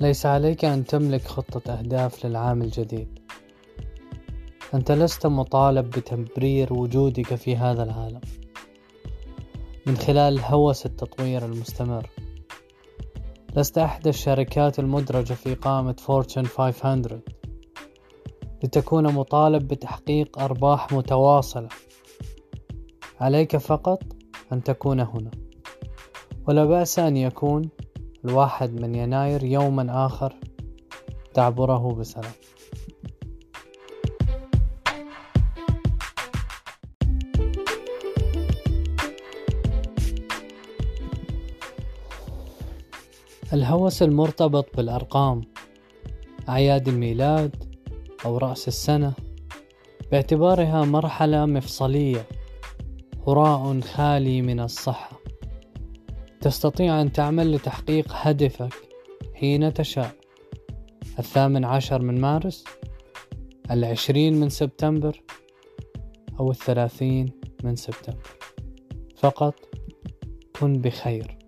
ليس عليك أن تملك خطة أهداف للعام الجديد. أنت لست مطالب بتبرير وجودك في هذا العالم. من خلال هوس التطوير المستمر لست أحد الشركات المدرجة في قائمة فورتشن 500 لتكون مطالب بتحقيق أرباح متواصلة. عليك فقط أن تكون هنا. ولا بأس أن يكون الواحد من يناير يوما آخر تعبره بسلام. الهوس المرتبط بالأرقام أعياد الميلاد أو رأس السنة باعتبارها مرحلة مفصلية هراء خالي من الصحة. تستطيع أن تعمل لتحقيق هدفك حين تشاء. الثامن عشر من مارس العشرين من سبتمبر أو الثلاثين من سبتمبر. فقط كن بخير.